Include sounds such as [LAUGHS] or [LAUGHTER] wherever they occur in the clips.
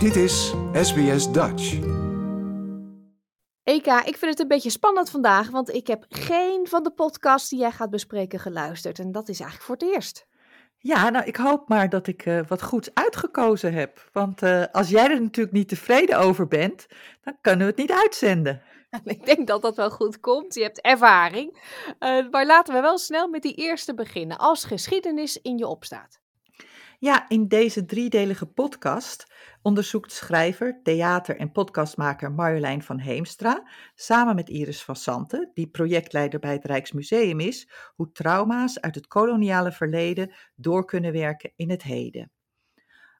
Dit is SBS Dutch. Eka, ik vind het een beetje spannend vandaag, want ik heb geen van de podcasts die jij gaat bespreken geluisterd. En dat is eigenlijk voor het eerst. Ja, nou, ik hoop maar dat ik uh, wat goeds uitgekozen heb. Want uh, als jij er natuurlijk niet tevreden over bent, dan kunnen we het niet uitzenden. [LAUGHS] Ik denk dat dat wel goed komt. Je hebt ervaring. Uh, maar laten we wel snel met die eerste beginnen. Als geschiedenis in je opstaat. Ja, in deze driedelige podcast onderzoekt schrijver, theater- en podcastmaker Marjolein van Heemstra samen met Iris van Santen, die projectleider bij het Rijksmuseum is, hoe trauma's uit het koloniale verleden door kunnen werken in het heden.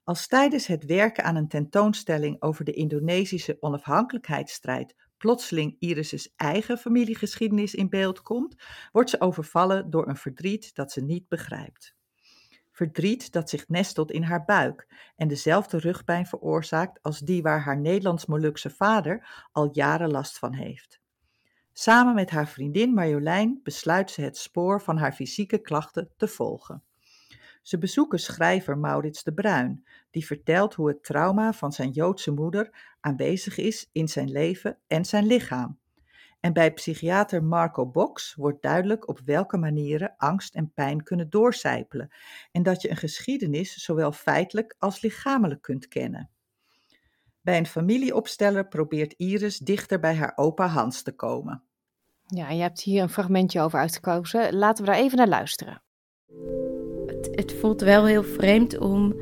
Als tijdens het werken aan een tentoonstelling over de Indonesische onafhankelijkheidsstrijd plotseling Iris' eigen familiegeschiedenis in beeld komt, wordt ze overvallen door een verdriet dat ze niet begrijpt. Verdriet dat zich nestelt in haar buik en dezelfde rugpijn veroorzaakt als die waar haar Nederlands-Molukse vader al jaren last van heeft. Samen met haar vriendin Marjolein besluit ze het spoor van haar fysieke klachten te volgen. Ze bezoeken schrijver Maurits de Bruin, die vertelt hoe het trauma van zijn Joodse moeder aanwezig is in zijn leven en zijn lichaam. En bij psychiater Marco Box wordt duidelijk op welke manieren angst en pijn kunnen doorcijpelen en dat je een geschiedenis zowel feitelijk als lichamelijk kunt kennen. Bij een familieopsteller probeert Iris dichter bij haar opa Hans te komen. Ja, je hebt hier een fragmentje over uitgekozen. Laten we daar even naar luisteren. Het, het voelt wel heel vreemd om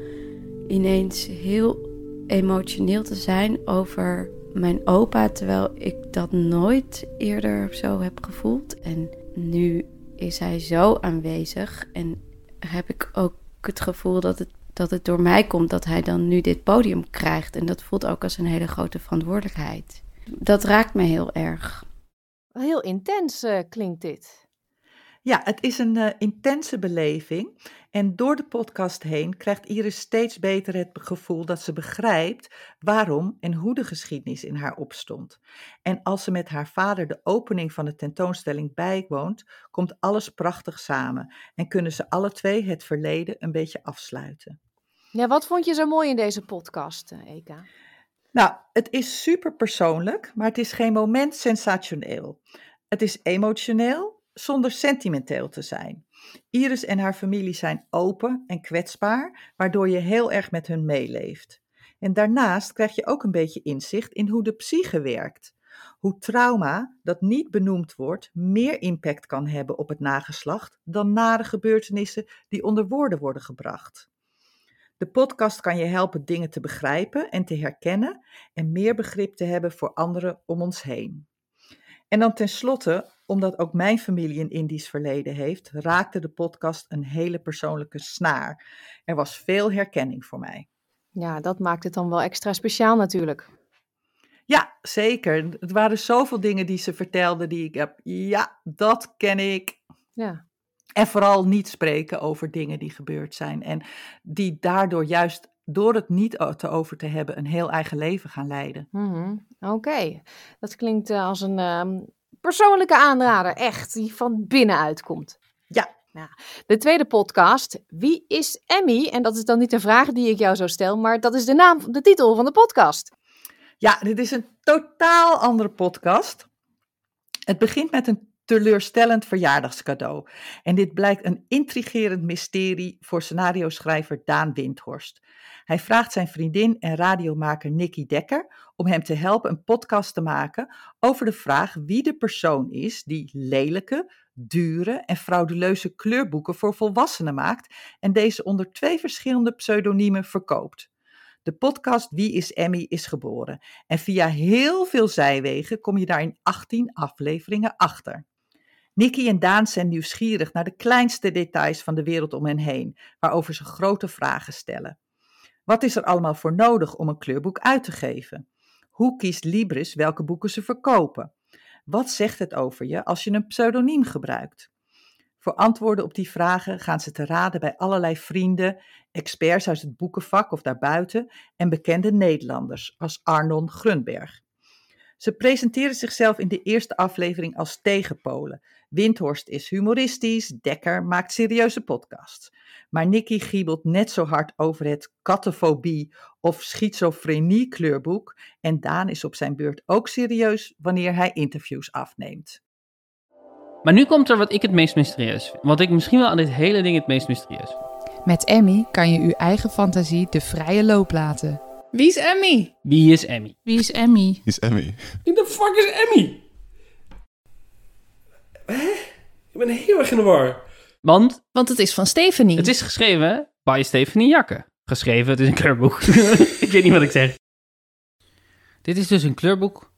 ineens heel emotioneel te zijn over mijn opa, terwijl ik dat nooit eerder zo heb gevoeld. En nu is hij zo aanwezig en heb ik ook het gevoel dat het, dat het door mij komt dat hij dan nu dit podium krijgt. En dat voelt ook als een hele grote verantwoordelijkheid. Dat raakt me heel erg. Heel intens uh, klinkt dit. Ja, het is een uh, intense beleving. En door de podcast heen krijgt Iris steeds beter het gevoel dat ze begrijpt waarom en hoe de geschiedenis in haar opstond. En als ze met haar vader de opening van de tentoonstelling bijwoont, komt alles prachtig samen en kunnen ze alle twee het verleden een beetje afsluiten. Ja, wat vond je zo mooi in deze podcast, eh, Eka? Nou, het is super persoonlijk, maar het is geen moment sensationeel. Het is emotioneel zonder sentimenteel te zijn. Iris en haar familie zijn open en kwetsbaar, waardoor je heel erg met hun meeleeft. En daarnaast krijg je ook een beetje inzicht in hoe de psyche werkt. Hoe trauma, dat niet benoemd wordt, meer impact kan hebben op het nageslacht dan nare gebeurtenissen die onder woorden worden gebracht. De podcast kan je helpen dingen te begrijpen en te herkennen en meer begrip te hebben voor anderen om ons heen. En dan tenslotte, omdat ook mijn familie een Indisch verleden heeft, raakte de podcast een hele persoonlijke snaar. Er was veel herkenning voor mij. Ja, dat maakt het dan wel extra speciaal natuurlijk. Ja, zeker. Het waren zoveel dingen die ze vertelde die ik heb. Ja, dat ken ik. Ja. En vooral niet spreken over dingen die gebeurd zijn. En die daardoor juist door het niet te over te hebben een heel eigen leven gaan leiden. Mm Oké, dat klinkt uh, als een um, persoonlijke aanrader, echt, die van binnenuit komt. Ja. ja. De tweede podcast, Wie is Emmy? En dat is dan niet een vraag die ik jou zo stel, maar dat is de naam, de titel van de podcast. Ja, dit is een totaal andere podcast. Het begint met een teleurstellend verjaardagscadeau. En dit blijkt een intrigerend mysterie voor scenario-schrijver Daan Windhorst. Hij vraagt zijn vriendin en radiomaker Nicky Dekker om hem te helpen een podcast te maken over de vraag wie de persoon is die lelijke, dure en frauduleuze kleurboeken voor volwassenen maakt en deze onder twee verschillende pseudoniemen verkoopt. De podcast Wie is Emmy is geboren en via heel veel zijwegen kom je daar in 18 afleveringen achter. Nicky en Daan zijn nieuwsgierig naar de kleinste details van de wereld om hen heen, waarover ze grote vragen stellen. Wat is er allemaal voor nodig om een kleurboek uit te geven? Hoe kiest Libris welke boeken ze verkopen? Wat zegt het over je als je een pseudoniem gebruikt? Voor antwoorden op die vragen gaan ze te raden bij allerlei vrienden, experts uit het boekenvak of daarbuiten en bekende Nederlanders als Arnon Grunberg. Ze presenteren zichzelf in de eerste aflevering als tegenpolen. Windhorst is humoristisch, Dekker maakt serieuze podcasts. Maar Nicky giebelt net zo hard over het kattenfobie of schizofrenie kleurboek. En Daan is op zijn beurt ook serieus wanneer hij interviews afneemt. Maar nu komt er wat ik het meest mysterieus vind. Wat ik misschien wel aan dit hele ding het meest mysterieus vind. Met Emmy kan je uw eigen fantasie de vrije loop laten. Wie is Emmy? Wie is Emmy? Wie is Emmy? Wie is Emmy? Wie de fuck is Emmy? Hè? Ik ben heel erg in de war. Want Want het is van Stephanie. het is geschreven bij Stephanie Jakke. Geschreven, het is een kleurboek. [LAUGHS] ik weet niet wat ik zeg. Dit is dus een kleurboek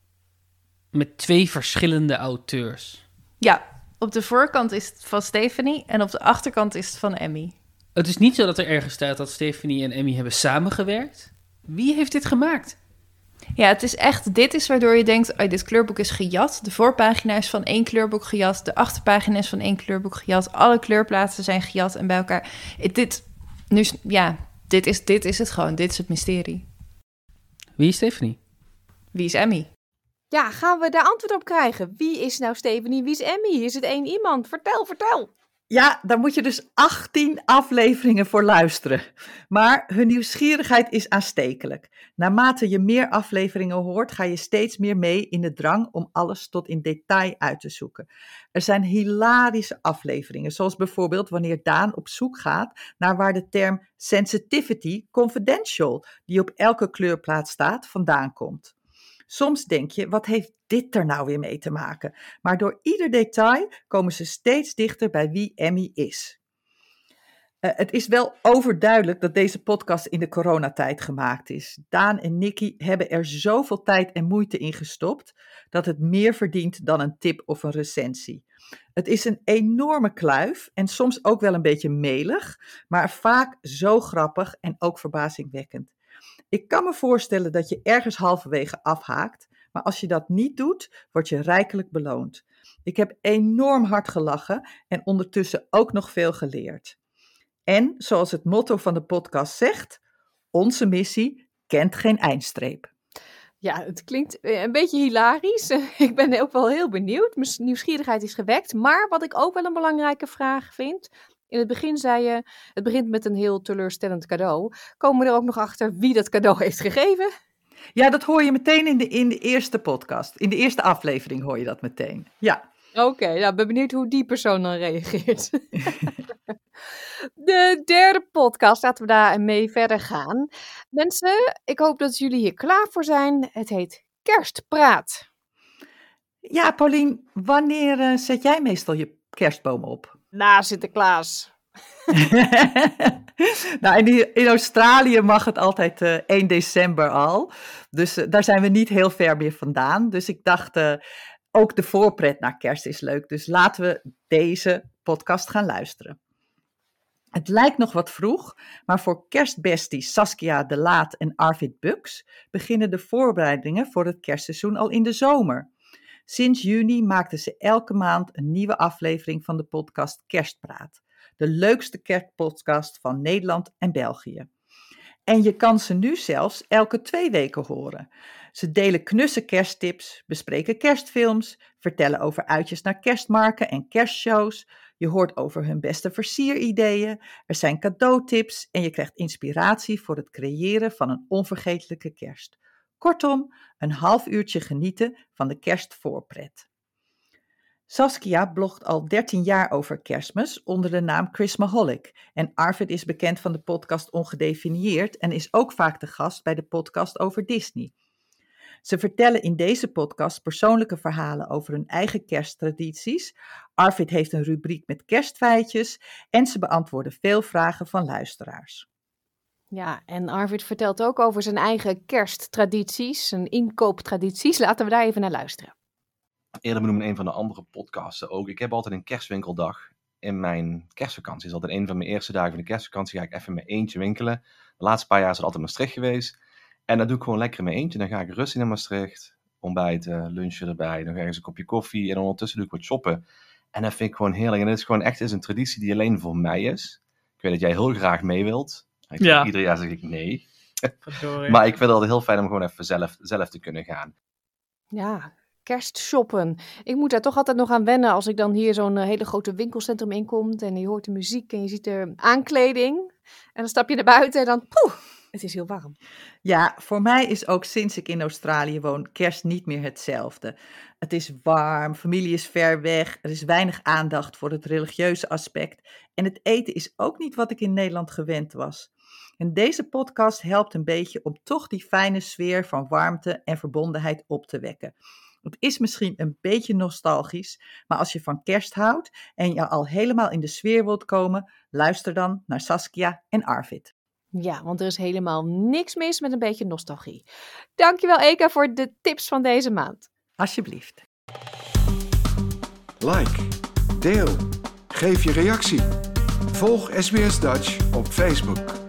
met twee verschillende auteurs. Ja, op de voorkant is het van Stephanie en op de achterkant is het van Emmy. Het is niet zo dat er ergens staat dat Stephanie en Emmy hebben samengewerkt. Wie heeft dit gemaakt? Ja, het is echt, dit is waardoor je denkt, oh, dit kleurboek is gejat. De voorpagina is van één kleurboek gejat, de achterpagina is van één kleurboek gejat. Alle kleurplaatsen zijn gejat en bij elkaar. Dit, nu, ja, dit is, dit is het gewoon, dit is het mysterie. Wie is Stephanie? Wie is Emmy? Ja, gaan we daar antwoord op krijgen? Wie is nou Stephanie? Wie is Emmy? Is het één iemand? Vertel, vertel. Ja, daar moet je dus 18 afleveringen voor luisteren. Maar hun nieuwsgierigheid is aanstekelijk. Naarmate je meer afleveringen hoort, ga je steeds meer mee in de drang om alles tot in detail uit te zoeken. Er zijn hilarische afleveringen, zoals bijvoorbeeld wanneer Daan op zoek gaat naar waar de term sensitivity confidential, die op elke kleurplaat staat, vandaan komt. Soms denk je, wat heeft dit er nou weer mee te maken? Maar door ieder detail komen ze steeds dichter bij wie Emmy is. Eh, het is wel overduidelijk dat deze podcast in de coronatijd gemaakt is. Daan en Nicky hebben er zoveel tijd en moeite in gestopt dat het meer verdient dan een tip of een recensie. Het is een enorme kluif en soms ook wel een beetje melig, maar vaak zo grappig en ook verbazingwekkend. Ik kan me voorstellen dat je ergens halverwege afhaakt, maar als je dat niet doet, word je rijkelijk beloond. Ik heb enorm hard gelachen en ondertussen ook nog veel geleerd. En zoals het motto van de podcast zegt, onze missie kent geen eindstreep. Ja, het klinkt eh, een beetje hilarisch. [LAUGHS] Ik ben ook wel heel benieuwd. Mijn nieuwsgierigheid is gewekt. Maar wat ik ook wel een belangrijke vraag vind. In het begin zei je, het begint met een heel teleurstellend cadeau. Komen we er ook nog achter wie dat cadeau [LAUGHS] heeft gegeven? Ja, dat hoor je meteen in de, in de eerste podcast. In de eerste aflevering hoor je dat meteen. Ja. Oké, nou, ik ben benieuwd hoe die persoon dan reageert. De derde podcast, laten we daar mee verder gaan. Mensen, ik hoop dat jullie hier klaar voor zijn. Het heet Kerstpraat. Ja, Paulien, wanneer eh, zet jij meestal je kerstboom op? Na Sinterklaas. [LAUGHS] nou, in, Australië mag het altijd eh 1 december al. Dus eh, daar zijn we niet heel ver meer vandaan. Dus ik dacht, eh, ook de voorpret naar kerst is leuk. Dus laten we deze podcast gaan luisteren. Het lijkt nog wat vroeg, maar voor kerstbesties Saskia de Laat en Arvid Bux beginnen de voorbereidingen voor het kerstseizoen al in de zomer. Sinds juni maakten ze elke maand een nieuwe aflevering van de podcast Kerstpraat. De leukste kerstpodcast van Nederland en België. En je kan ze nu zelfs elke twee weken horen. Ze delen knusse kersttips, bespreken kerstfilms, vertellen over uitjes naar kerstmarken en kerstshows. Je hoort over hun beste versierideeën. Er zijn cadeautips en je krijgt inspiratie voor het creëren van een onvergetelijke kerst. Kortom, een half uurtje genieten van de kerstvoorpret. Saskia blogt al 13 jaar over kerstmis onder de naam Christmaholic. En Arvid is bekend van de podcast Ongedefinieerd en is ook vaak de gast bij de podcast over Disney. Ze vertellen in deze podcast persoonlijke verhalen over hun eigen kersttradities. Arvid heeft een rubriek met kerstfeitjes en ze beantwoorden veel vragen van luisteraars. Ja, en Arvid vertelt ook over zijn eigen kersttradities, zijn inkooptradities. Laten we daar even naar luisteren. eerder benoemd in een van de andere podcasten ook. Ik heb altijd een kerstwinkeldag in mijn kerstvakantie. is altijd een van mijn eerste dagen van de kerstvakantie. Ga ik even in mijn eentje winkelen. De laatste paar jaar is het altijd Maastricht geweest. En dat doe ik gewoon lekker in mijn eentje. Dan ga ik rustig naar Maastricht. Ontbijten, lunchen erbij. Dan ga ik eens een kopje koffie. En ondertussen doe ik wat shoppen. En dat vind ik gewoon heerlijk. En het is gewoon echt is een traditie die alleen voor mij is. Ik weet dat jij heel graag mee wilt. Ik Ja. Ieder jaar zeg ik nee. [LAUGHS] Maar ik vind het altijd heel fijn om gewoon even zelf, zelf te kunnen gaan. Ja, kerstshoppen. Ik moet daar toch altijd nog aan wennen als ik dan hier zo'n eh, hele grote winkelcentrum inkomt en je hoort de muziek en je ziet er aankleding. En dan stap je naar buiten en dan, poeh, het is heel warm. Ja, voor mij is ook sinds ik in Australië woon kerst niet meer hetzelfde. Het is warm, familie is ver weg, er is weinig aandacht voor het religieuze aspect en het eten is ook niet wat ik in Nederland gewend was. En deze podcast helpt een beetje om toch die fijne sfeer van warmte en verbondenheid op te wekken. Het is misschien een beetje nostalgisch, maar als je van kerst houdt en je al helemaal in de sfeer wilt komen, luister dan naar Saskia en Arvid. Ja, want er is helemaal niks mis met een beetje nostalgie. Dankjewel Eka voor de tips van deze maand. Alsjeblieft. Like, deel, geef je reactie. Volg SBS Dutch op Facebook.